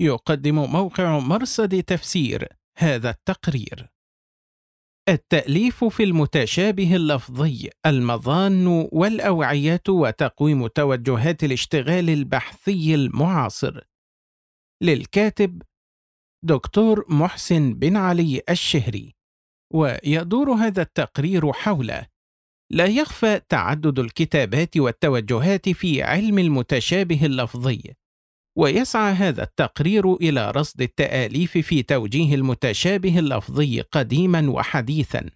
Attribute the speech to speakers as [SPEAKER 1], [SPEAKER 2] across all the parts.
[SPEAKER 1] يقدم موقع مرصد تفسير هذا التقرير. التأليف في المتشابه اللفظي المظان والأوعية وتقويم توجهات الاشتغال البحثي المعاصر. للكاتب دكتور محسن بن علي الشهري. ويدور هذا التقرير حول لا يخفى تعدد الكتابات والتوجهات في علم المتشابه اللفظي. ويسعى هذا التقرير إلى رصد التآليف في توجيه المتشابه اللفظي قديما وحديثا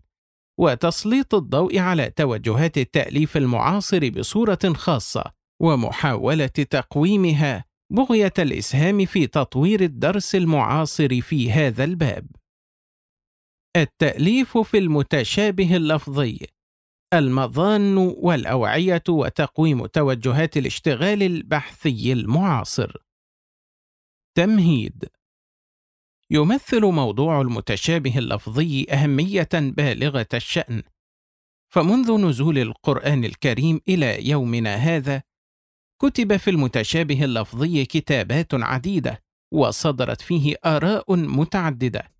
[SPEAKER 1] وتسليط الضوء على توجهات التآليف المعاصر بصورة خاصة ومحاولة تقويمها بغية الإسهام في تطوير الدرس المعاصر في هذا الباب. التآليف في المتشابه اللفظي المظان والأوعية وتقويم توجهات الاشتغال البحثي المعاصر. تمهيد يمثل موضوع المتشابه اللفظي أهمية بالغة الشأن فمنذ نزول القرآن الكريم إلى يومنا هذا كتب في المتشابه اللفظي كتابات عديدة وصدرت فيه آراء متعددة.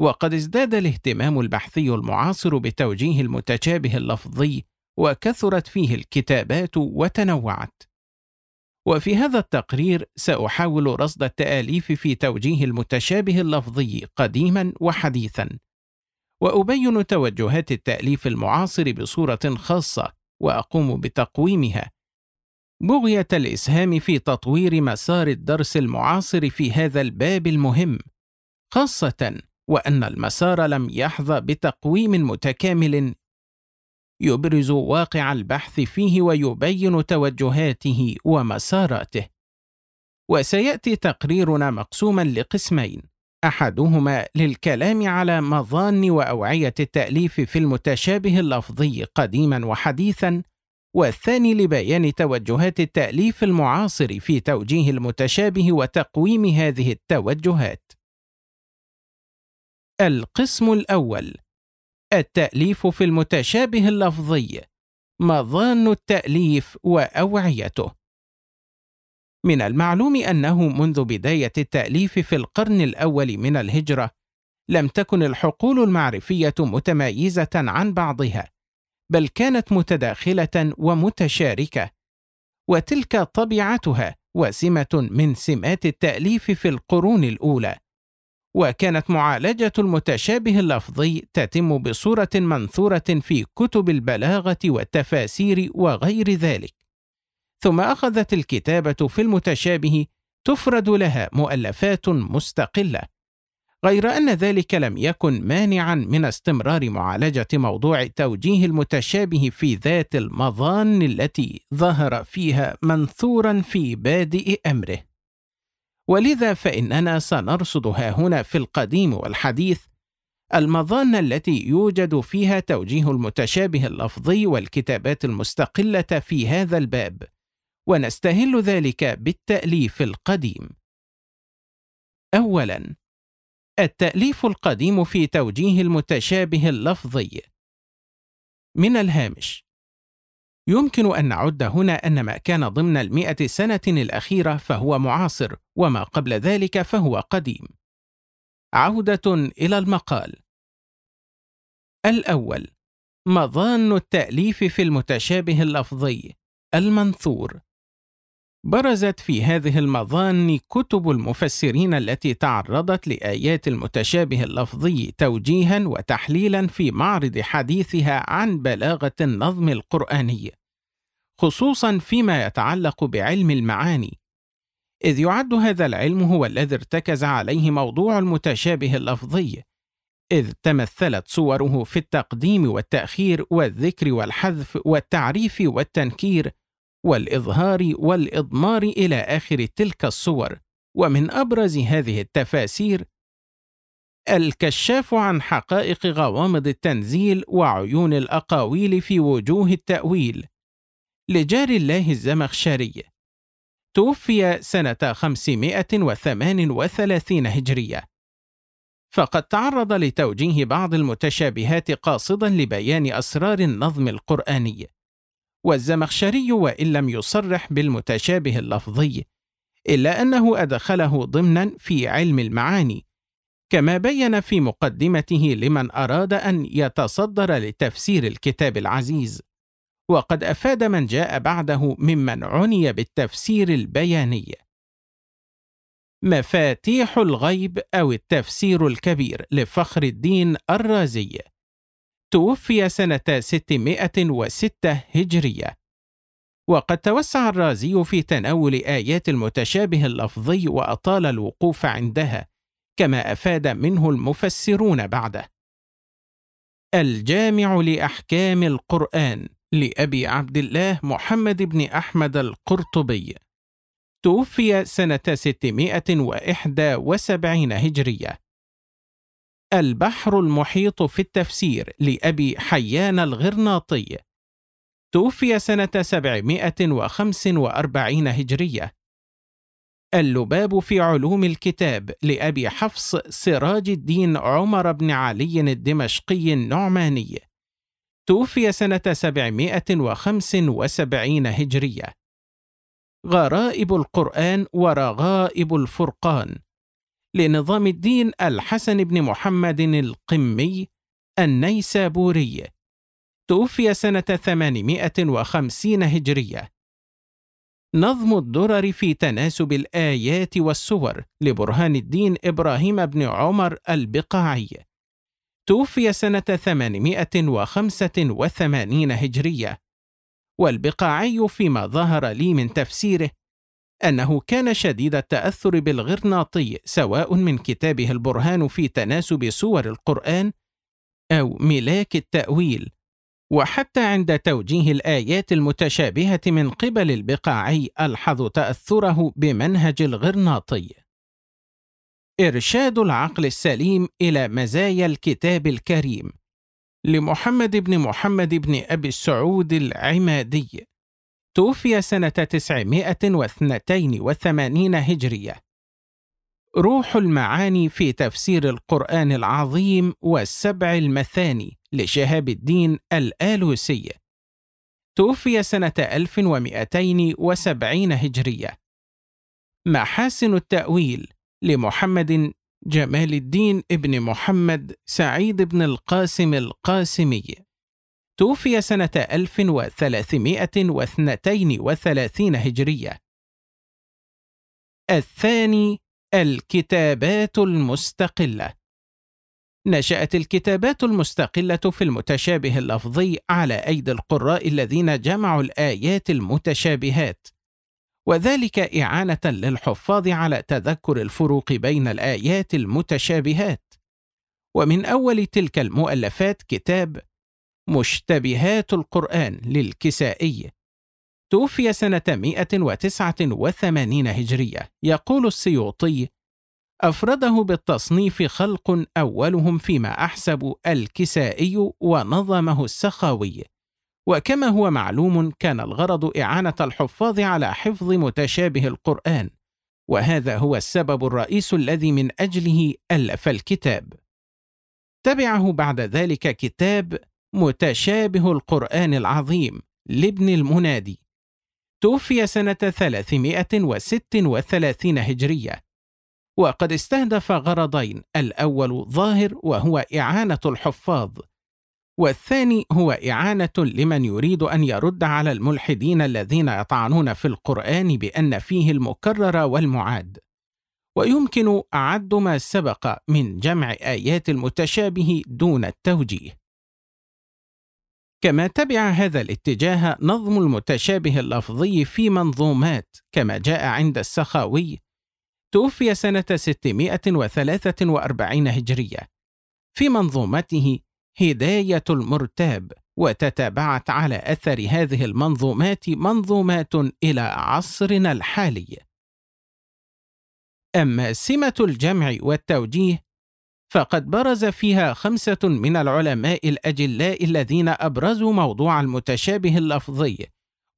[SPEAKER 1] وقد ازداد الاهتمام البحثي المعاصر بتوجيه المتشابه اللفظي وكثرت فيه الكتابات وتنوعت. وفي هذا التقرير سأحاول رصد التآليف في توجيه المتشابه اللفظي قديما وحديثا وأبين توجهات التآليف المعاصر بصورة خاصة وأقوم بتقويمها. بغية الإسهام في تطوير مسار الدرس المعاصر في هذا الباب المهم خاصة وأن المسار لم يحظى بتقويم متكامل يبرز واقع البحث فيه ويبين توجهاته ومساراته. وسيأتي تقريرنا مقسوما لقسمين. أحدهما للكلام على مظان وأوعية التأليف في المتشابه اللفظي قديما وحديثا والثاني لبيان توجهات التأليف المعاصر في توجيه المتشابه وتقويم هذه التوجهات. القسم الأول. التأليف في المتشابه اللفظي. مظان التأليف وأوعيته. من المعلوم أنه منذ بداية التأليف في القرن الأول من الهجرة لم تكن الحقول المعرفية متميزة عن بعضها بل كانت متداخلة ومتشاركة. وتلك طبيعتها وسمة من سمات التأليف في القرون الأولى. وكانت معالجة المتشابه اللفظي تتم بصورة منثورة في كتب البلاغة والتفاسير وغير ذلك. ثم أخذت الكتابة في المتشابه تفرد لها مؤلفات مستقلة، غير أن ذلك لم يكن مانعا من استمرار معالجة موضوع توجيه المتشابه في ذات المظان التي ظهر فيها منثورا في بادئ أمره. ولذا فإننا سنرصد ها هنا في القديم والحديث المظان التي يوجد فيها توجيه المتشابه اللفظي والكتابات المستقلة في هذا الباب، ونستهل ذلك بالتأليف القديم. أولاً: التأليف القديم في توجيه المتشابه اللفظي. من الهامش: يمكن أن نعد هنا أن ما كان ضمن المئة سنة الأخيرة فهو معاصر وما قبل ذلك فهو قديم. عودة إلى المقال. الأول: مظان التأليف في المتشابه اللفظي المنثور. برزت في هذه المظان كتب المفسرين التي تعرضت لآيات المتشابه اللفظي توجيها وتحليلا في معرض حديثها عن بلاغة النظم القرآني، خصوصا فيما يتعلق بعلم المعاني، إذ يعد هذا العلم هو الذي ارتكز عليه موضوع المتشابه اللفظي، إذ تمثلت صوره في التقديم والتأخير والذكر والحذف والتعريف والتنكير والإظهار والإضمار إلى آخر تلك الصور، ومن أبرز هذه التفاسير الكشاف عن حقائق غوامض التنزيل وعيون الأقاويل في وجوه التأويل. لجار الله الزمخشري. توفي سنة 538 هجرية. فقد تعرض لتوجيه بعض المتشابهات قاصدا لبيان أسرار النظم القرآني. والزمخشري وإن لم يصرح بالمتشابه اللفظي إلا أنه أدخله ضمنا في علم المعاني كما بين في مقدمته لمن أراد أن يتصدر لتفسير الكتاب العزيز. وقد أفاد من جاء بعده ممن عني بالتفسير البياني. مفاتيح الغيب أو التفسير الكبير لفخر الدين الرازي. توفي سنة 606 هجرية. وقد توسع الرازي في تناول آيات المتشابه اللفظي وأطال الوقوف عندها كما أفاد منه المفسرون بعده. الجامع لأحكام القرآن لأبي عبد الله محمد بن أحمد القرطبي. توفي سنة 671 هجرية. البحر المحيط في التفسير لأبي حيان الغرناطي. توفي سنة 745 هجرية. اللباب في علوم الكتاب لأبي حفص سراج الدين عمر بن علي الدمشقي النعماني. توفي سنة 775 هجرية. غرائب القرآن ورغائب الفرقان. لنظام الدين الحسن بن محمد القمي النيسابوري. توفي سنة 850 هجرية. نظم الدرر في تناسب الآيات والسور لبرهان الدين إبراهيم بن عمر البقاعي. توفي سنة 885 هجرية. والبقاعي فيما ظهر لي من تفسيره أنه كان شديد التأثر بالغرناطي سواء من كتابه البرهان في تناسب سور القرآن أو ملاك التأويل وحتى عند توجيه الآيات المتشابهة من قبل البقاعي ألحظ تأثره بمنهج الغرناطي. إرشاد العقل السليم إلى مزايا الكتاب الكريم لمحمد بن محمد بن أبي السعود العمادي توفي سنة 982 هجرية. روح المعاني في تفسير القرآن العظيم والسبع المثاني لشهاب الدين الآلوسي. توفي سنة 1270 هجرية. محاسن التأويل لمحمد جمال الدين ابن محمد سعيد بن القاسم القاسمي. توفي سنة 1332 هجرية. الثاني الكتابات المستقلة. نشأت الكتابات المستقلة في المتشابه اللفظي على أيدي القراء الذين جمعوا الآيات المتشابهات وذلك إعانة للحفاظ على تذكر الفروق بين الآيات المتشابهات. ومن أول تلك المؤلفات كتاب مشتبهات القرآن للكسائي. توفي سنة 189 هجرية. يقول السيوطي أفرده بالتصنيف خلق أولهم فيما أحسب الكسائي ونظمه السخاوي. وكما هو معلوم كان الغرض إعانة الحفاظ على حفظ متشابه القرآن. وهذا هو السبب الرئيس الذي من أجله ألف الكتاب. تبعه بعد ذلك كتاب متشابه القرآن العظيم لابن المنادي. توفي سنة 336 هجرية. وقد استهدف غرضين الأول ظاهر وهو إعانة الحفاظ والثاني هو إعانة لمن يريد أن يرد على الملحدين الذين يطعنون في القرآن بأن فيه المكرر والمعاد. ويمكن أعد ما سبق من جمع آيات المتشابه دون التوجيه. كما تبع هذا الاتجاه نظم المتشابه اللفظي في منظومات كما جاء عند السخاوي توفي سنة 643 هجرية في منظومته هداية المرتاب وتتابعت على أثر هذه المنظومات منظومات إلى عصرنا الحالي. أما سمة الجمع والتوجيه فقد برز فيها خمسة من العلماء الأجلاء الذين أبرزوا موضوع المتشابه اللفظي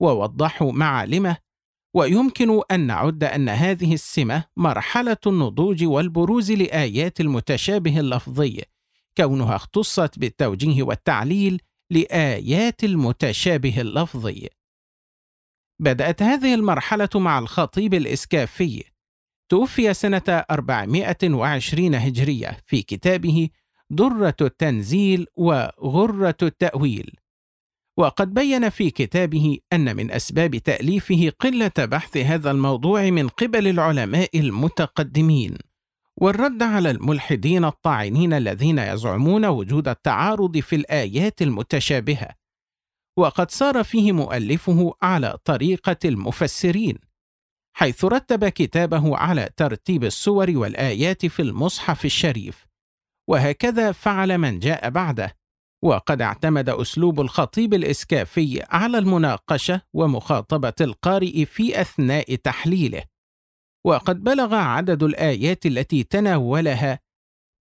[SPEAKER 1] ووضحوا معالمه ويمكن أن نعد أن هذه السمة مرحلة النضوج والبروز لآيات المتشابه اللفظي كونها اختصت بالتوجيه والتعليل لآيات المتشابه اللفظي. بدأت هذه المرحلة مع الخطيب الإسكافي توفي سنة 420 هجرية في كتابه درة التنزيل وغرة التأويل. وقد بين في كتابه أن من أسباب تأليفه قلة بحث هذا الموضوع من قبل العلماء المتقدمين والرد على الملحدين الطاعنين الذين يزعمون وجود التعارض في الآيات المتشابهة. وقد سار فيه مؤلفه على طريقة المفسرين حيث رتب كتابه على ترتيب السور والآيات في المصحف الشريف. وهكذا فعل من جاء بعده. وقد اعتمد أسلوب الخطيب الإسكافي على المناقشة ومخاطبة القارئ في أثناء تحليله. وقد بلغ عدد الآيات التي تناولها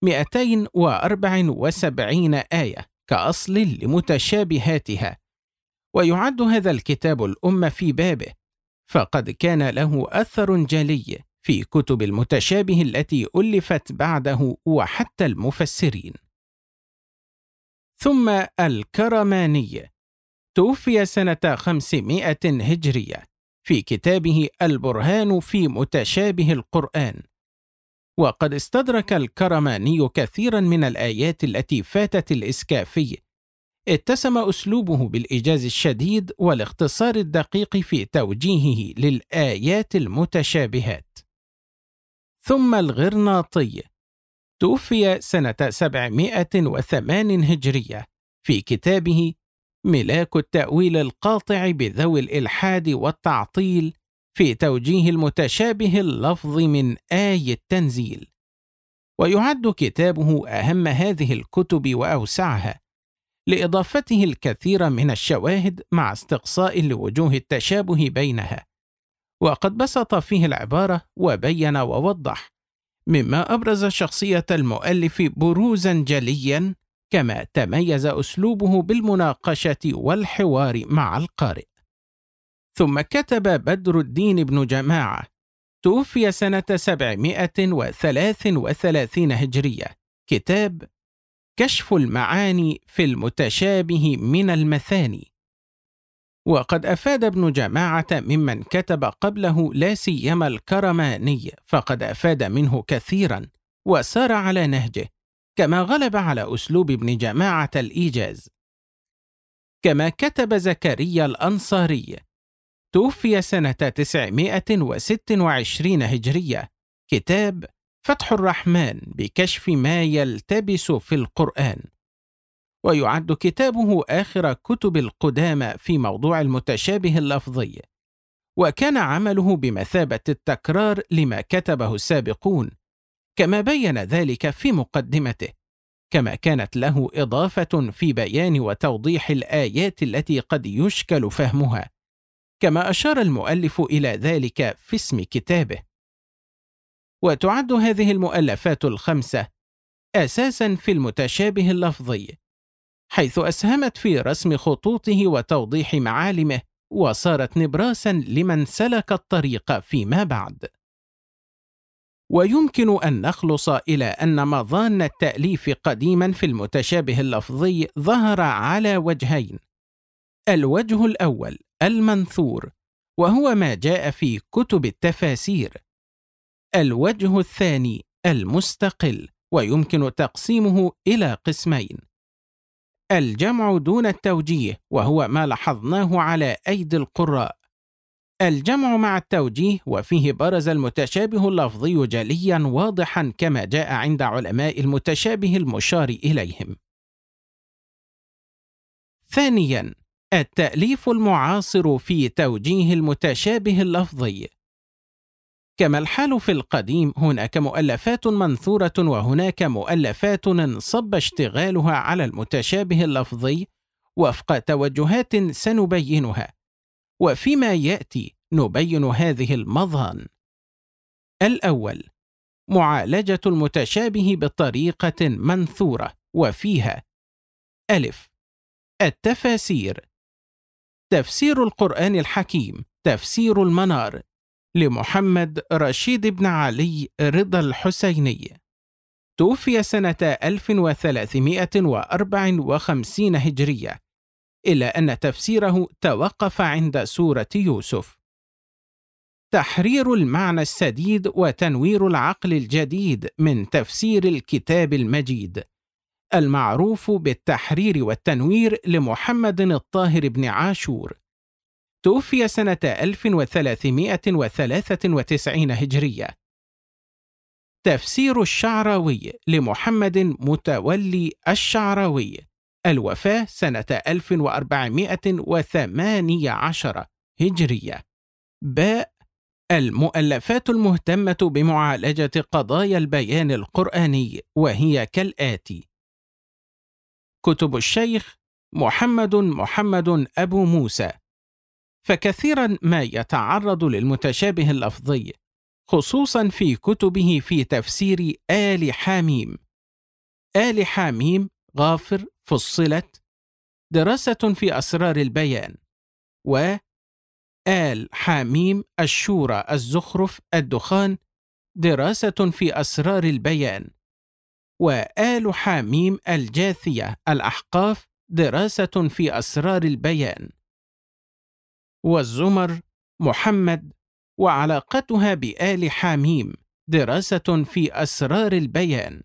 [SPEAKER 1] 274 آية كأصل لمتشابهاتها. ويعد هذا الكتاب الام في بابه. فقد كان له أثر جلي في كتب المتشابه التي ألفت بعده وحتى المفسرين. ثم الكرماني توفي سنة 500 هجرية في كتابه البرهان في متشابه القرآن. وقد استدرك الكرماني كثيرا من الآيات التي فاتت الإسكافي اتسم أسلوبه بالإيجاز الشديد والاختصار الدقيق في توجيهه للآيات المتشابهات. ثم الغرناطي. توفي سنة 708 هجرية في كتابه ملاك التأويل القاطع بذوي الإلحاد والتعطيل في توجيه المتشابه اللفظ من آي التنزيل. ويعد كتابه أهم هذه الكتب وأوسعها لإضافته الكثير من الشواهد مع استقصاء لوجوه التشابه بينها وقد بسط فيه العبارة وبين ووضح مما أبرز شخصية المؤلف بروزا جليا كما تميز أسلوبه بالمناقشة والحوار مع القارئ. ثم كتب بدر الدين بن جماعة توفي سنة 733 هجرية كتاب كشف المعاني في المتشابه من المثاني. وقد أفاد ابن جماعة ممن كتب قبله لا سيما الكرماني فقد أفاد منه كثيرا وسار على نهجه كما غلب على أسلوب ابن جماعة الإيجاز. كما كتب زكريا الأنصاري توفي سنة 926 هجرية كتاب فتح الرحمن بكشف ما يلتبس في القرآن. ويعد كتابه آخر كتب القدامى في موضوع المتشابه اللفظي. وكان عمله بمثابة التكرار لما كتبه السابقون. كما بين ذلك في مقدمته. كما كانت له إضافة في بيان وتوضيح الآيات التي قد يشكل فهمها. كما أشار المؤلف إلى ذلك في اسم كتابه. وتعد هذه المؤلفات الخمسة أساسا في المتشابه اللفظي حيث أسهمت في رسم خطوطه وتوضيح معالمه وصارت نبراسا لمن سلك الطريق فيما بعد. ويمكن أن نخلص إلى أن مظان التأليف قديما في المتشابه اللفظي ظهر على وجهين. الوجه الأول المنثور وهو ما جاء في كتب التفاسير الوجه الثاني المستقل ويمكن تقسيمه إلى قسمين. الجمع دون التوجيه وهو ما لاحظناه على أيدي القراء. الجمع مع التوجيه وفيه برز المتشابه اللفظي جليا واضحا كما جاء عند علماء المتشابه المشار إليهم. ثانيا التأليف المعاصر في توجيه المتشابه اللفظي. كما الحال في القديم هناك مؤلفات منثورة وهناك مؤلفات انصب اشتغالها على المتشابه اللفظي وفق توجهات سنبينها. وفيما يأتي نبين هذه المظان الأول معالجة المتشابه بطريقة منثورة وفيها ألف التفاسير تفسير القرآن الحكيم تفسير المنار لمحمد رشيد بن علي رضا الحسيني. توفي سنة 1354 هجرية إلا أن تفسيره توقف عند سورة يوسف. تحرير المعنى السديد وتنوير العقل الجديد من تفسير الكتاب المجيد. المعروف بالتحرير والتنوير لمحمد الطاهر بن عاشور. توفي سنة 1393 هجرية. تفسير الشعراوي لمحمد متولي الشعراوي. الوفاة سنة 1418 هجرية. باء. المؤلفات المهتمة بمعالجة قضايا البيان القرآني وهي كالآتي: كتب الشيخ محمد محمد أبو موسى، فكثيرا ما يتعرض للمتشابه اللفظي، خصوصا في كتبه في تفسير آل حاميم. آل حاميم غافر فصلت دراسة في أسرار البيان، و آل حاميم الشورى الزخرف الدخان دراسة في أسرار البيان وآل حاميم الجاثية الأحقاف دراسة في أسرار البيان والزمر محمد وعلاقتها بآل حاميم دراسة في أسرار البيان.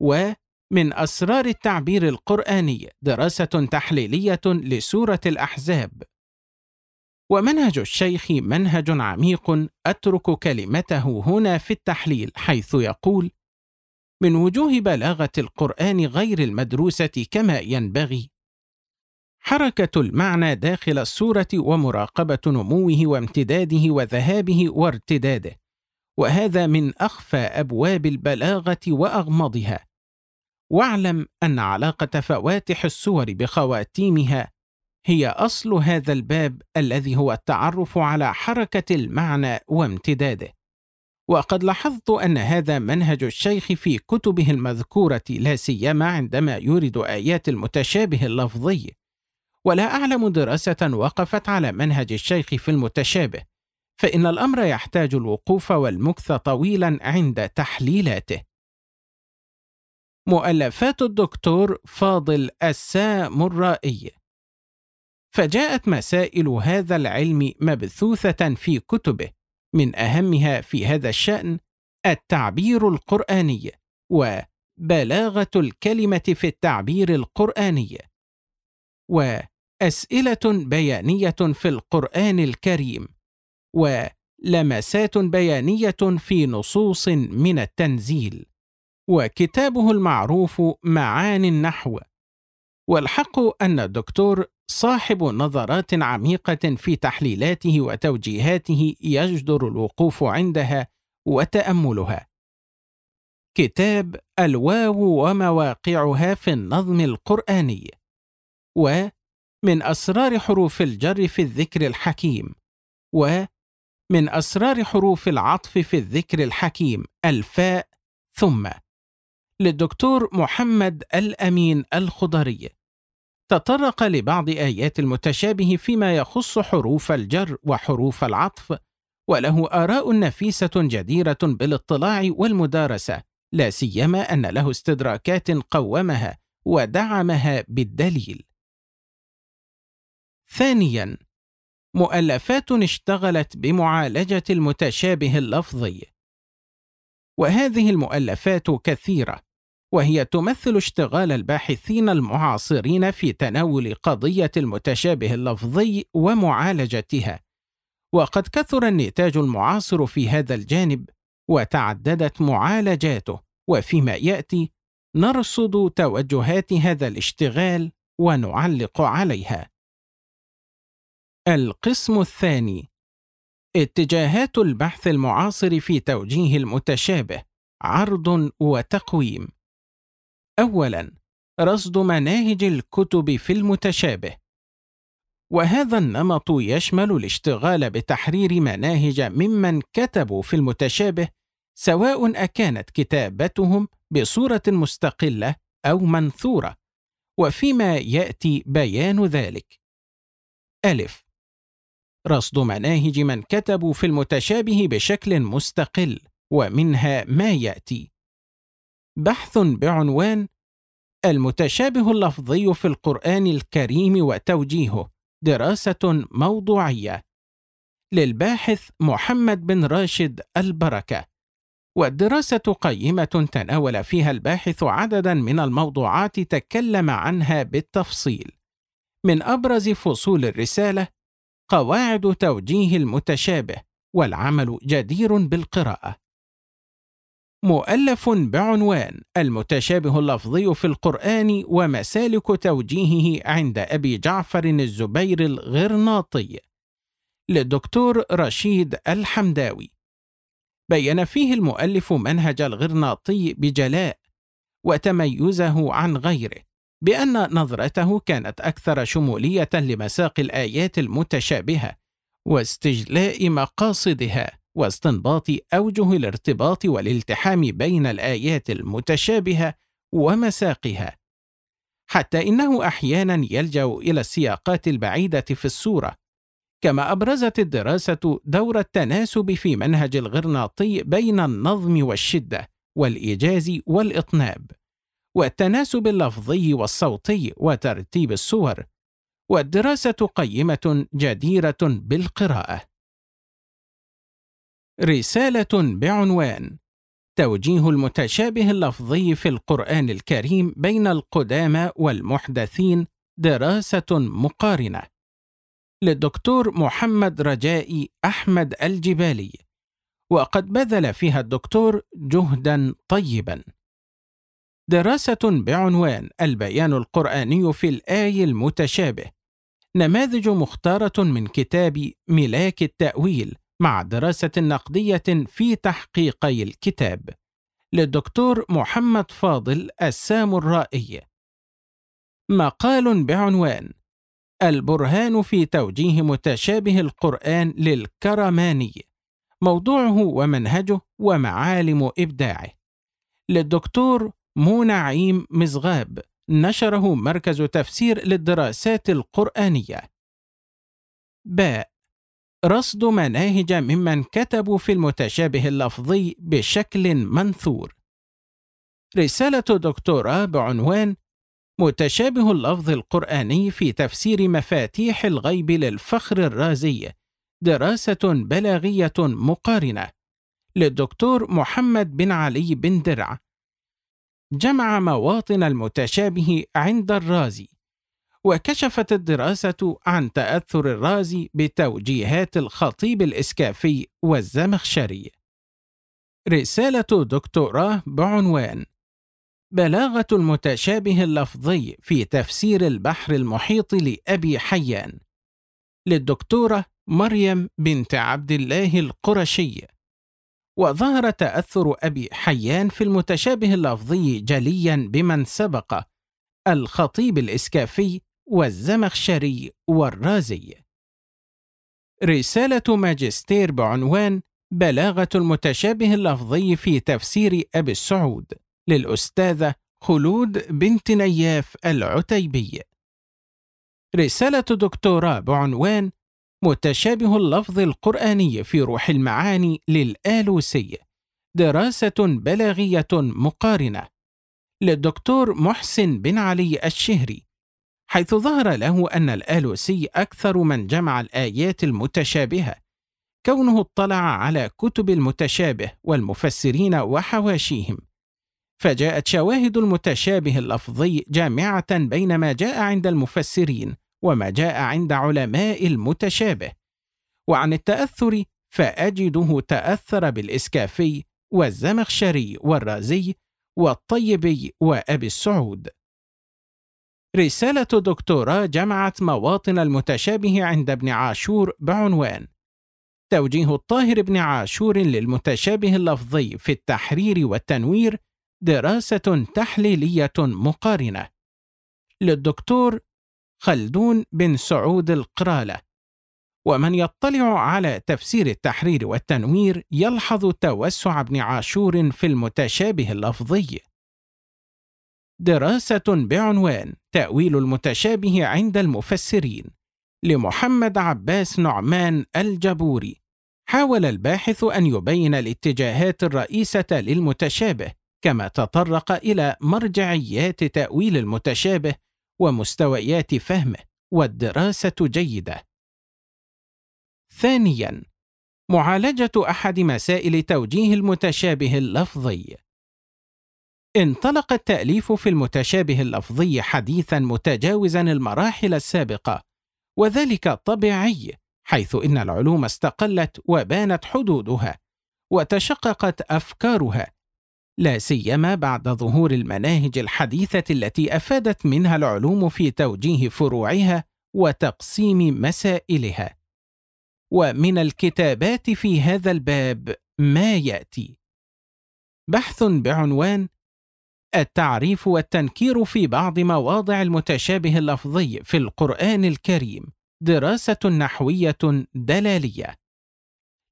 [SPEAKER 1] ومن أسرار التعبير القرآني دراسة تحليلية لسورة الأحزاب. ومنهج الشيخ منهج عميق أترك كلمته هنا في التحليل حيث يقول من وجوه بلاغة القرآن غير المدروسة كما ينبغي حركة المعنى داخل السوره ومراقبة نموه وامتداده وذهابه وارتداده وهذا من أخفى أبواب البلاغة وأغمضها. واعلم أن علاقة فواتح السور بخواتيمها هي أصل هذا الباب الذي هو التعرف على حركة المعنى وامتداده. وقد لاحظت أن هذا منهج الشيخ في كتبه المذكورة لا سيما عندما يورد آيات المتشابه اللفظي. ولا أعلم دراسة وقفت على منهج الشيخ في المتشابه فإن الأمر يحتاج الوقوف والمكث طويلا عند تحليلاته. مؤلفات الدكتور فاضل السامرائي فجاءت مسائل هذا العلم مبثوثة في كتبه من أهمها في هذا الشأن التعبير القرآني وبلاغة الكلمة في التعبير القرآني. وأسئلة بيانية في القرآن الكريم ولمسات بيانية في نصوص من التنزيل وكتابه المعروف معاني النحو والحق أن الدكتور صاحب نظرات عميقة في تحليلاته وتوجيهاته يجدر الوقوف عندها وتأملها. كتاب الواو ومواقعها في النظم القرآني، ومن أسرار حروف الجر في الذكر الحكيم، ومن أسرار حروف العطف في الذكر الحكيم الفاء ثم للدكتور محمد الأمين الخضري تطرق لبعض آيات المتشابه فيما يخص حروف الجر وحروف العطف وله آراء نفيسة جديرة بالاطلاع والمدارسة لا سيما أن له استدراكات قومها ودعمها بالدليل. ثانياً: مؤلفات اشتغلت بمعالجة المتشابه اللفظي. وهذه المؤلفات كثيرة، وهي تمثل اشتغال الباحثين المعاصرين في تناول قضية المتشابه اللفظي ومعالجتها. وقد كثر النتاج المعاصر في هذا الجانب وتعددت معالجاته. وفيما يأتي نرصد توجهات هذا الاشتغال ونعلق عليها. القسم الثاني. اتجاهات البحث المعاصر في توجيه المتشابه عرض وتقويم. أولاً رصد مناهج الكتب في المتشابه. وهذا النمط يشمل الاشتغال بتحرير مناهج ممن كتبوا في المتشابه سواء أكانت كتابتهم بصورة مستقلة أو منثورة وفيما يأتي بيان ذلك. ألف رصد مناهج من كتبوا في المتشابه بشكل مستقل ومنها ما يأتي. بحث بعنوان المتشابه اللفظي في القرآن الكريم وتوجيهه. دراسة موضوعية. للباحث محمد بن راشد البركة. والدراسة قيمة تناول فيها الباحث عددا من الموضوعات تكلم عنها بالتفصيل. من أبرز فصول الرسالة قواعد توجيه المتشابه والعمل جدير بالقراءة. مؤلف بعنوان المتشابه اللفظي في القرآن ومسالك توجيهه عند أبي جعفر الزبير الغرناطي. للدكتور رشيد الحمداوي. بين فيه المؤلف منهج الغرناطي بجلاء وتميزه عن غيره. بأن نظرته كانت أكثر شمولية لمساق الآيات المتشابهة واستجلاء مقاصدها واستنباط أوجه الارتباط والالتحام بين الآيات المتشابهة ومساقها. حتى إنه أحيانا يلجأ إلى السياقات البعيدة في السورة كما أبرزت الدراسة دور التناسب في منهج الغرناطي بين النظم والشدة والإيجاز والإطناب. والتناسب اللفظي والصوتي وترتيب الصور والدراسة قيمة جديرة بالقراءة. رسالة بعنوان توجيه المتشابه اللفظي في القرآن الكريم بين القدامى والمحدثين دراسة مقارنة. للدكتور محمد رجائي أحمد الجبالي. وقد بذل فيها الدكتور جهدا طيبا. دراسة بعنوان البيان القرآني في الآي المتشابه. نماذج مختارة من كتاب ملاك التأويل مع دراسة نقدية في تحقيقي الكتاب. للدكتور محمد فاضل السامرائي مقال بعنوان البرهان في توجيه متشابه القرآن للكرماني. موضوعه ومنهجه ومعالم إبداعه. للدكتور مو نعيم مزغاب نشره مركز تفسير للدراسات القرآنية. باء رصد مناهج ممن كتبوا في المتشابه اللفظي بشكل منثور. رسالة دكتوراه بعنوان متشابه اللفظ القرآني في تفسير مفاتيح الغيب للفخر الرازي. دراسة بلاغية مقارنة. للدكتور محمد بن علي بن درع. جمع مواطن المتشابه عند الرازي وكشفت الدراسة عن تأثر الرازي بتوجيهات الخطيب الإسكافي والزمخشري. رسالة دكتوراه بعنوان بلاغة المتشابه اللفظي في تفسير البحر المحيط لأبي حيان. للدكتورة مريم بنت عبد الله القرشي. وظهر تأثر أبي حيان في المتشابه اللفظي جليا بمن سبق الخطيب الإسكافي والزمخشري والرازي. رسالة ماجستير بعنوان بلاغة المتشابه اللفظي في تفسير أبي السعود للأستاذة خلود بنت نياف العتيبي. رسالة دكتوراه بعنوان متشابه اللفظ القرآني في روح المعاني للآلوسي دراسة بلاغية مقارنة. للدكتور محسن بن علي الشهري حيث ظهر له أن الآلوسي أكثر من جمع الآيات المتشابهة كونه اطلع على كتب المتشابه والمفسرين وحواشيهم. فجاءت شواهد المتشابه اللفظي جامعة بين ما جاء عند المفسرين وما جاء عند علماء المتشابه. وعن التأثر فأجده تأثر بالإسكافي والزمخشري والرازي والطيبي وأبي السعود. رسالة دكتوراه جمعت مواطن المتشابه عند ابن عاشور بعنوان توجيه الطاهر بن عاشور للمتشابه اللفظي في التحرير والتنوير دراسة تحليلية مقارنة. للدكتور خلدون بن سعود القرالة. ومن يطلع على تفسير التحرير والتنوير يلحظ توسع ابن عاشور في المتشابه اللفظي. دراسة بعنوان تأويل المتشابه عند المفسرين لمحمد عباس نعمان الجبوري. حاول الباحث أن يبين الاتجاهات الرئيسة للمتشابه كما تطرق إلى مرجعيات تأويل المتشابه ومستويات فهمه والدراسة جيدة. ثانياً، معالجة أحد مسائل توجيه المتشابه اللفظي. انطلق التأليف في المتشابه اللفظي حديثاً متجاوزاً المراحل السابقة، وذلك طبيعي حيث إن العلوم استقلت وبانت حدودها، وتشققت أفكارها لا سيما بعد ظهور المناهج الحديثة التي أفادت منها العلوم في توجيه فروعها وتقسيم مسائلها. ومن الكتابات في هذا الباب ما يأتي: بحث بعنوان التعريف والتنكير في بعض مواضع المتشابه اللفظي في القرآن الكريم دراسة نحوية دلالية.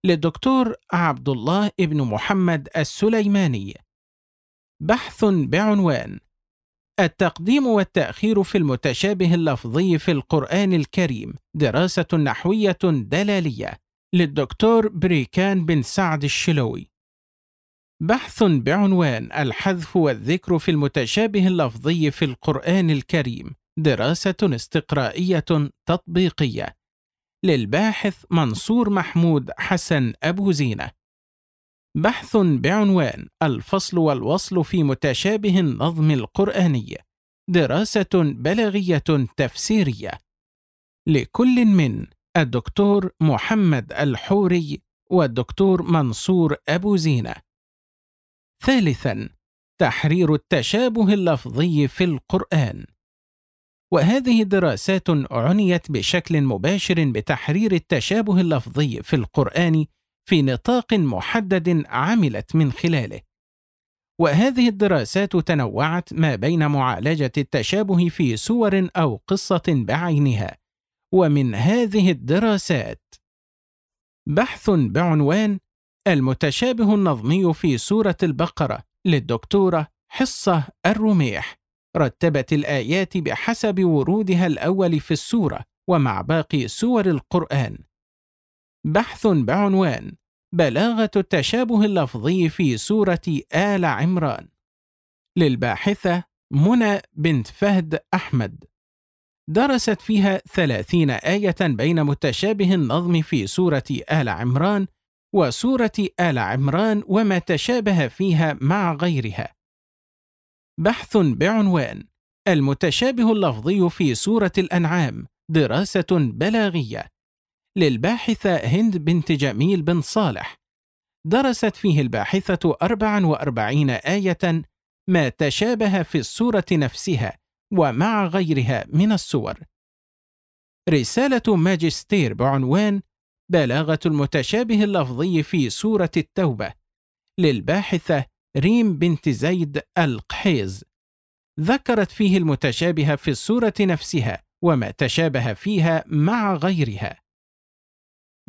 [SPEAKER 1] للدكتور عبد الله ابن محمد السليماني. بحث بعنوان التقديم والتأخير في المتشابه اللفظي في القرآن الكريم دراسة نحوية دلالية للدكتور بريكان بن سعد الشلوي. بحث بعنوان الحذف والذكر في المتشابه اللفظي في القرآن الكريم دراسة استقرائية تطبيقية. للباحث منصور محمود حسن أبو زينة. بحث بعنوان الفصل والوصل في متشابه النظم القرآني دراسة بلاغية تفسيرية لكل من الدكتور محمد الحوري والدكتور منصور أبو زينة. ثالثاً: تحرير التشابه اللفظي في القرآن. وهذه دراسات عنيت بشكل مباشر بتحرير التشابه اللفظي في القرآن في نطاق محدد عملت من خلاله. وهذه الدراسات تنوعت ما بين معالجة التشابه في سور أو قصة بعينها ومن هذه الدراسات بحث بعنوان المتشابه النظمي في سورة البقرة للدكتورة حصة الرميح رتبت الآيات بحسب ورودها الأول في السورة ومع باقي سور القرآن. بحث بعنوان بلاغة التشابه اللفظي في سورة آل عمران. للباحثة منى بنت فهد أحمد. درست فيها ثلاثين آية بين متشابه النظم في سورة آل عمران وسورة آل عمران وما تشابه فيها مع غيرها. بحث بعنوان المتشابه اللفظي في سورة الأنعام دراسة بلاغية. للباحثة هند بنت جميل بن صالح درست فيه الباحثة 44 آية ما تشابه في السورة نفسها ومع غيرها من السور. رسالة ماجستير بعنوان بلاغة المتشابه اللفظي في سورة التوبة للباحثة ريم بنت زيد القحيز ذكرت فيه المتشابه في السورة نفسها وما تشابه فيها مع غيرها.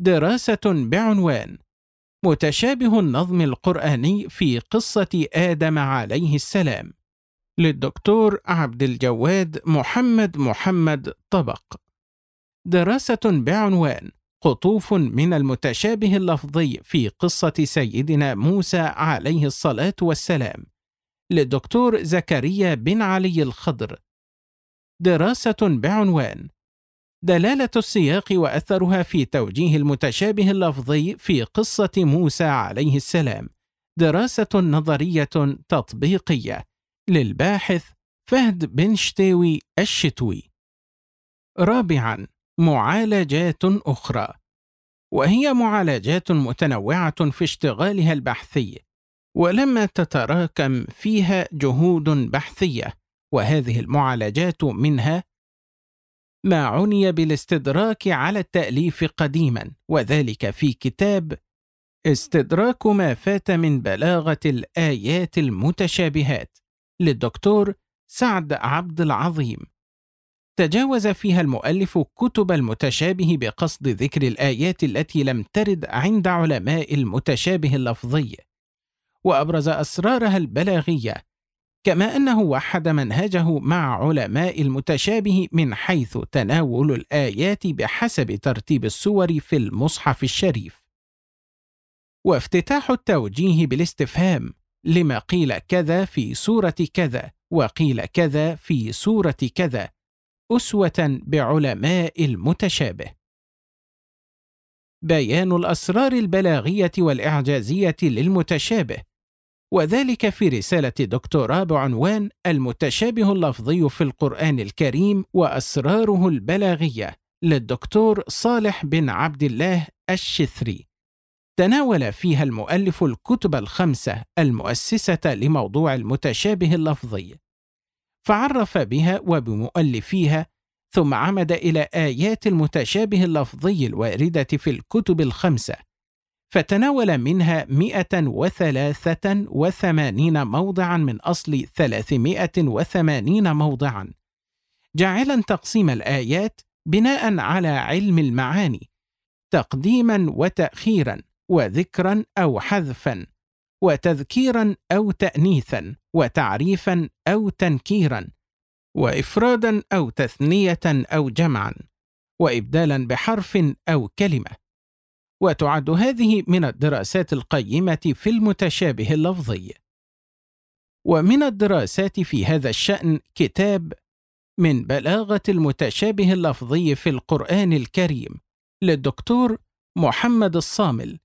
[SPEAKER 1] دراسة بعنوان متشابه النظم القرآني في قصة آدم عليه السلام للدكتور عبد الجواد محمد محمد طبق. دراسة بعنوان قطوف من المتشابه اللفظي في قصة سيدنا موسى عليه الصلاة والسلام للدكتور زكريا بن علي الخضر. دراسة بعنوان دلالة السياق وأثرها في توجيه المتشابه اللفظي في قصة موسى عليه السلام دراسة نظرية تطبيقية للباحث فهد بن شتاوي الشتوي. رابعاً: معالجات أخرى، وهي معالجات متنوعة في اشتغالها البحثي، ولما تتراكم فيها جهود بحثية، وهذه المعالجات منها ما عني بالاستدراك على التأليف قديما وذلك في كتاب استدراك ما فات من بلاغة الآيات المتشابهات للدكتور سعد عبد العظيم. تجاوز فيها المؤلف كتب المتشابه بقصد ذكر الآيات التي لم ترد عند علماء المتشابه اللفظي وأبرز أسرارها البلاغية كما أنه وحد منهجه مع علماء المتشابه من حيث تناول الآيات بحسب ترتيب السور في المصحف الشريف. وافتتاح التوجيه بالاستفهام لما قيل كذا في سورة كذا وقيل كذا في سورة كذا أسوة بعلماء المتشابه بيان الأسرار البلاغية والإعجازية للمتشابه وذلك في رسالة دكتوراه بعنوان المتشابه اللفظي في القرآن الكريم وأسراره البلاغية للدكتور صالح بن عبد الله الشثري. تناول فيها المؤلف الكتب الخمسة المؤسسة لموضوع المتشابه اللفظي. فعرف بها وبمؤلفيها ثم عمد إلى آيات المتشابه اللفظي الواردة في الكتب الخمسة. فتناول منها 183 موضعا من أصل 380 موضعا. جاعلا تقسيم الآيات بناء على علم المعاني تقديما وتأخيرا وذكرا أو حذفا وتذكيرا أو تأنيثا وتعريفا أو تنكيرا وإفرادا أو تثنية أو جمعا وإبدالا بحرف أو كلمة. وتعد هذه من الدراسات القيمة في المتشابه اللفظي. ومن الدراسات في هذا الشأن كتاب من بلاغة المتشابه اللفظي في القرآن الكريم للدكتور محمد الصامل.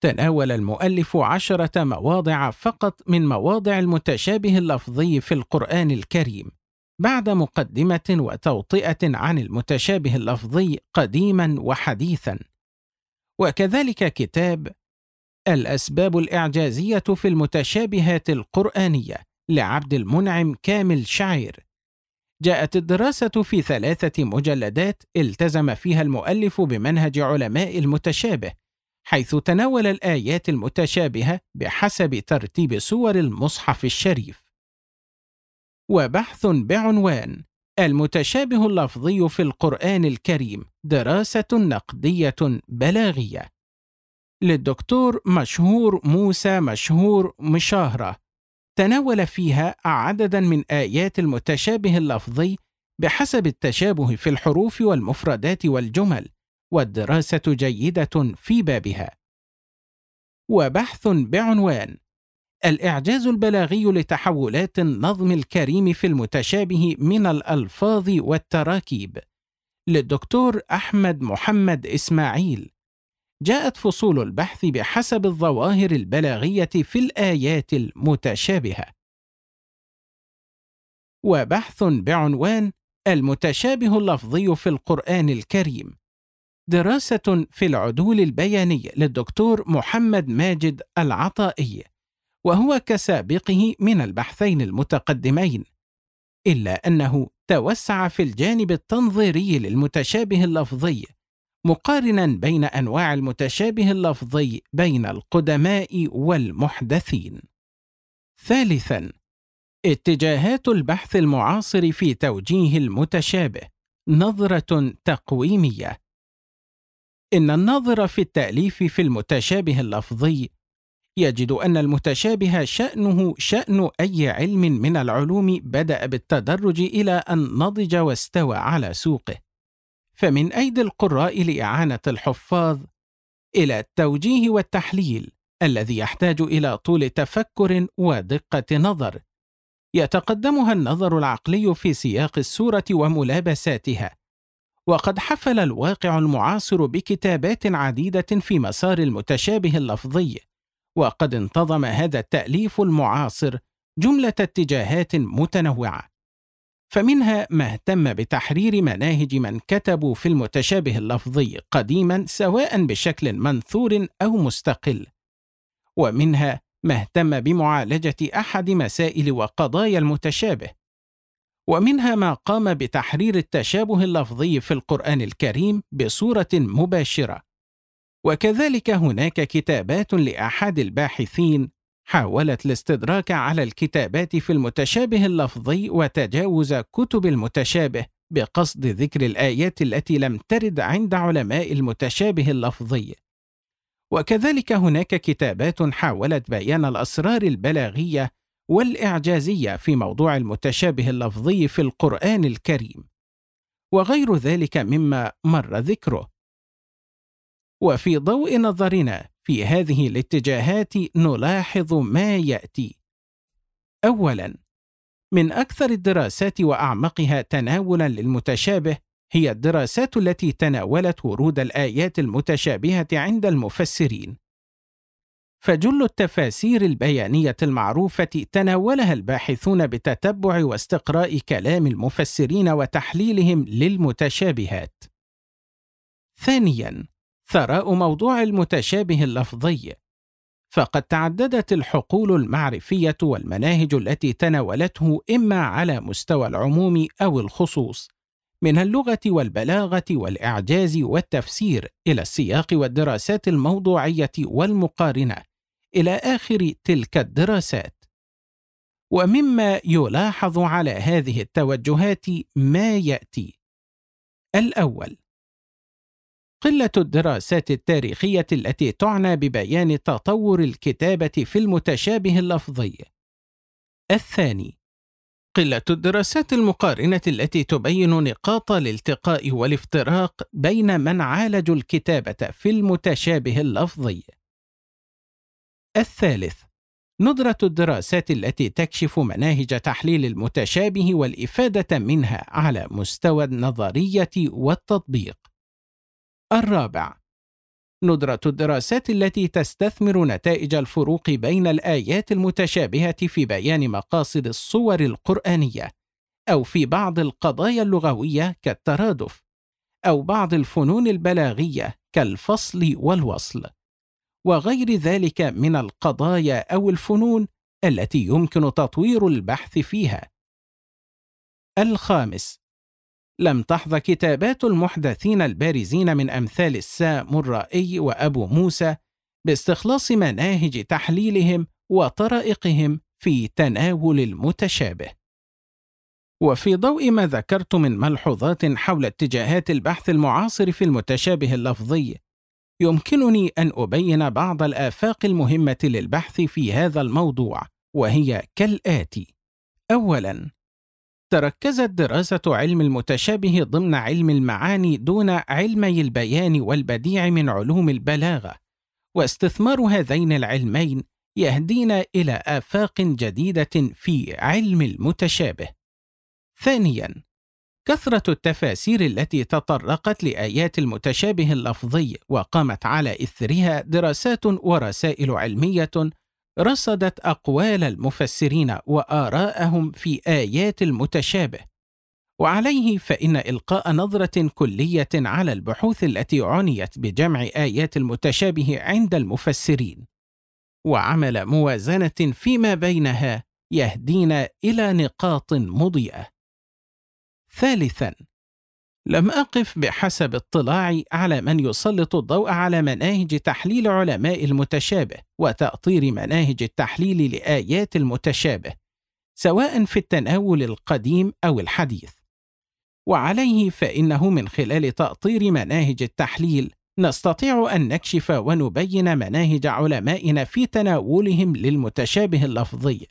[SPEAKER 1] تناول المؤلف عشرة مواضع فقط من مواضع المتشابه اللفظي في القرآن الكريم بعد مقدمة وتوطئة عن المتشابه اللفظي قديما وحديثا. وكذلك كتاب الأسباب الإعجازية في المتشابهات القرآنية لعبد المنعم كامل شعير. جاءت الدراسة في ثلاثة مجلدات التزم فيها المؤلف بمنهج علماء المتشابه حيث تناول الآيات المتشابهة بحسب ترتيب سور المصحف الشريف. وبحث بعنوان المتشابه اللفظي في القرآن الكريم دراسة نقدية بلاغية. للدكتور مشهور موسى مشهور مشاهرة. تناول فيها عددا من آيات المتشابه اللفظي بحسب التشابه في الحروف والمفردات والجمل والدراسة جيدة في بابها. وبحث بعنوان الإعجاز البلاغي لتحولات النظم الكريم في المتشابه من الألفاظ والتراكيب. للدكتور أحمد محمد إسماعيل. جاءت فصول البحث بحسب الظواهر البلاغية في الآيات المتشابهة. وبحث بعنوان المتشابه اللفظي في القرآن الكريم. دراسة في العدول البياني للدكتور محمد ماجد العطائي. وهو كسابقه من البحثين المتقدمين إلا أنه توسع في الجانب التنظيري للمتشابه اللفظي مقارنا بين أنواع المتشابه اللفظي بين القدماء والمحدثين. ثالثا اتجاهات البحث المعاصر في توجيه المتشابه نظرة تقويمية. إن الناظر في التأليف في المتشابه اللفظي يجد أن المتشابه شأنه شأن أي علم من العلوم بدأ بالتدرج إلى أن نضج واستوى على سوقه، فمن أيدي القراء لإعانة الحفاظ إلى التوجيه والتحليل الذي يحتاج إلى طول تفكر ودقة نظر، يتقدمها النظر العقلي في سياق السورة وملابساتها، وقد حفل الواقع المعاصر بكتابات عديدة في مسار المتشابه اللفظي. وقد انتظم هذا التأليف المعاصر جملة اتجاهات متنوعة. فمنها ما اهتم بتحرير مناهج من كتبوا في المتشابه اللفظي قديما سواء بشكل منثور أو مستقل. ومنها ما اهتم بمعالجة أحد مسائل وقضايا المتشابه. ومنها ما قام بتحرير التشابه اللفظي في القرآن الكريم بصورة مباشرة. وكذلك هناك كتابات لأحد الباحثين حاولت الاستدراك على الكتابات في المتشابه اللفظي وتجاوز كتب المتشابه بقصد ذكر الآيات التي لم ترد عند علماء المتشابه اللفظي. وكذلك هناك كتابات حاولت بيان الأسرار البلاغية والإعجازية في موضوع المتشابه اللفظي في القرآن الكريم. وغير ذلك مما مر ذكره. وفي ضوء نظرنا في هذه الاتجاهات نلاحظ ما يأتي. اولا من أكثر الدراسات وأعمقها تناولا للمتشابه هي الدراسات التي تناولت ورود الآيات المتشابهة عند المفسرين. فجل التفاسير البيانية المعروفة تناولها الباحثون بتتبع واستقراء كلام المفسرين وتحليلهم للمتشابهات. ثانيا ثراء موضوع المتشابه اللفظي. فقد تعددت الحقول المعرفية والمناهج التي تناولته إما على مستوى العموم أو الخصوص من اللغة والبلاغة والإعجاز والتفسير إلى السياق والدراسات الموضوعية والمقارنة إلى آخر تلك الدراسات. ومما يلاحظ على هذه التوجهات ما يأتي. الأول قلة الدراسات التاريخية التي تعنى ببيان تطور الكتابة في المتشابه اللفظي الثاني قلة الدراسات المقارنة التي تبين نقاط الالتقاء والافتراق بين من عالجوا الكتابة في المتشابه اللفظي الثالث ندرة الدراسات التي تكشف مناهج تحليل المتشابه والإفادة منها على مستوى النظرية والتطبيق. الرابع. ندرة الدراسات التي تستثمر نتائج الفروق بين الآيات المتشابهة في بيان مقاصد الصور القرآنية، أو في بعض القضايا اللغوية كالترادف، أو بعض الفنون البلاغية كالفصل والوصل. وغير ذلك من القضايا أو الفنون التي يمكن تطوير البحث فيها. الخامس. لم تحظى كتابات المحدثين البارزين من أمثال السامرائي وأبو موسى باستخلاص مناهج تحليلهم وطرائقهم في تناول المتشابه. وفي ضوء ما ذكرت من ملحوظات حول اتجاهات البحث المعاصر في المتشابه اللفظي يمكنني أن أبين بعض الآفاق المهمة للبحث في هذا الموضوع وهي كالآتي اولا تركزت دراسة علم المتشابه ضمن علم المعاني دون علمي البيان والبديع من علوم البلاغة. واستثمار هذين العلمين يهدينا إلى آفاق جديدة في علم المتشابه. ثانيا كثرة التفاسير التي تطرقت لآيات المتشابه اللفظي وقامت على إثرها دراسات ورسائل علمية رصدت أقوال المفسرين وآراءهم في آيات المتشابه، وعليه فإن إلقاء نظرة كلية على البحوث التي عنيت بجمع آيات المتشابه عند المفسرين، وعمل موازنة فيما بينها يهدينا إلى نقاط مضيئة. ثالثا لم أقف بحسب اطلاعي على من يسلط الضوء على مناهج تحليل علماء المتشابه وتأطير مناهج التحليل لآيات المتشابه سواء في التناول القديم أو الحديث. وعليه فإنه من خلال تأطير مناهج التحليل نستطيع أن نكشف ونبين مناهج علمائنا في تناولهم للمتشابه اللفظي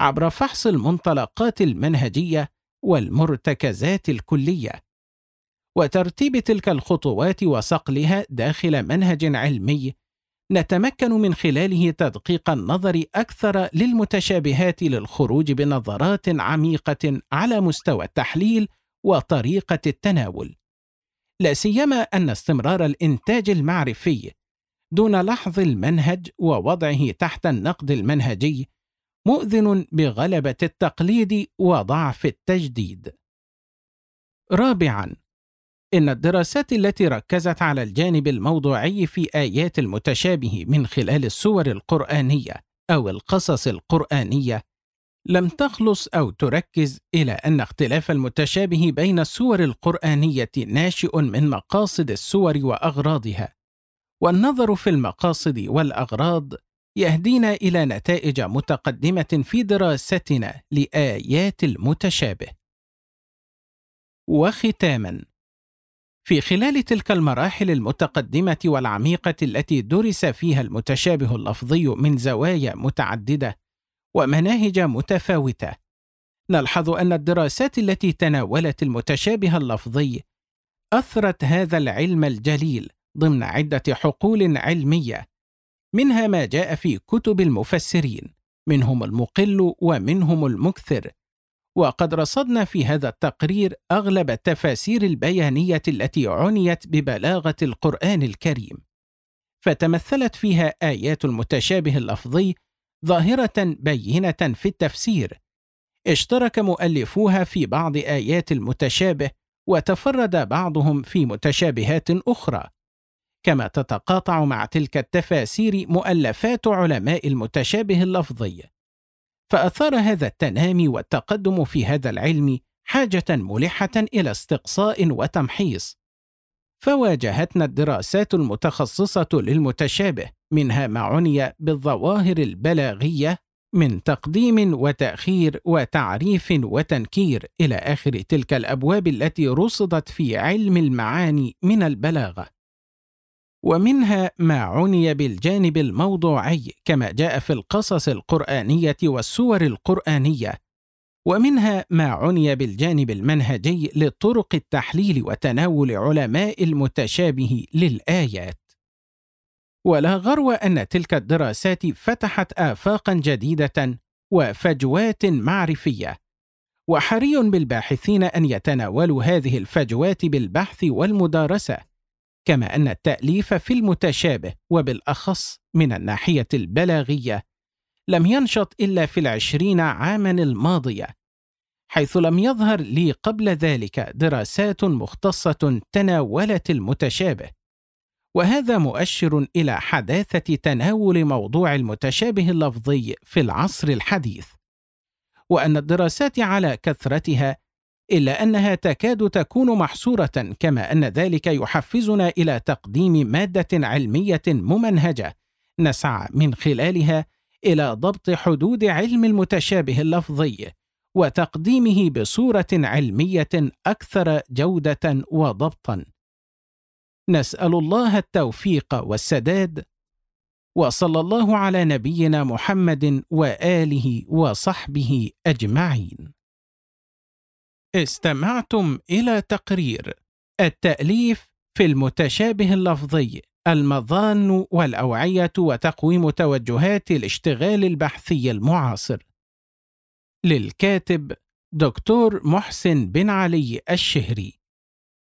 [SPEAKER 1] عبر فحص المنطلقات المنهجية والمرتكزات الكلية. وترتيب تلك الخطوات وصقلها داخل منهج علمي نتمكن من خلاله تدقيق النظر أكثر للمتشابهات للخروج بنظرات عميقة على مستوى التحليل وطريقة التناول. لا سيما أن استمرار الإنتاج المعرفي دون لحظ المنهج ووضعه تحت النقد المنهجي مؤذن بغلبة التقليد وضعف التجديد. رابعا إن الدراسات التي ركزت على الجانب الموضوعي في آيات المتشابه من خلال السور القرآنية أو القصص القرآنية لم تخلص أو تركز إلى أن اختلاف المتشابه بين السور القرآنية ناشئ من مقاصد السور وأغراضها. والنظر في المقاصد والأغراض يهدينا إلى نتائج متقدمة في دراستنا لآيات المتشابه. وختاما في خلال تلك المراحل المتقدمة والعميقة التي درس فيها المتشابه اللفظي من زوايا متعددة ومناهج متفاوتة نلحظ أن الدراسات التي تناولت المتشابه اللفظي أثرت هذا العلم الجليل ضمن عدة حقول علمية منها ما جاء في كتب المفسرين منهم المقل ومنهم المكثر. وقد رصدنا في هذا التقرير أغلب التفاسير البيانية التي عنيت ببلاغة القرآن الكريم. فتمثلت فيها آيات المتشابه اللفظي ظاهرة بينة في التفسير. اشترك مؤلفوها في بعض آيات المتشابه وتفرد بعضهم في متشابهات أخرى. كما تتقاطع مع تلك التفاسير مؤلفات علماء المتشابه اللفظي. فأثار هذا التنامي والتقدم في هذا العلم حاجة ملحة إلى استقصاء وتمحيص. فواجهتنا الدراسات المتخصصة للمتشابه منها ما عني بالظواهر البلاغية من تقديم وتأخير وتعريف وتنكير إلى آخر تلك الأبواب التي رصدت في علم المعاني من البلاغة. ومنها ما عني بالجانب الموضوعي كما جاء في القصص القرآنية والسور القرآنية. ومنها ما عني بالجانب المنهجي لطرق التحليل وتناول علماء المتشابه للآيات. ولا غرو أن تلك الدراسات فتحت افاقا جديدة وفجوات معرفية. وحري بالباحثين أن يتناولوا هذه الفجوات بالبحث والمدارسة. كما أن التأليف في المتشابه وبالأخص من الناحية البلاغية لم ينشط إلا في العشرين عاما الماضية حيث لم يظهر لي قبل ذلك دراسات مختصة تناولت المتشابه وهذا مؤشر إلى حداثة تناول موضوع المتشابه اللفظي في العصر الحديث وأن الدراسات على كثرتها إلا أنها تكاد تكون محصورة كما أن ذلك يحفزنا إلى تقديم مادة علمية ممنهجة نسعى من خلالها إلى ضبط حدود علم المتشابه اللفظي وتقديمه بصورة علمية أكثر جودة وضبطا. نسأل الله التوفيق والسداد وصلى الله على نبينا محمد وآله وصحبه أجمعين. استمعتم إلى تقرير التأليف في المتشابه اللفظي المظان والأوعية وتقويم توجهات الاشتغال البحثي المعاصر. للكاتب دكتور محسن بن علي الشهري.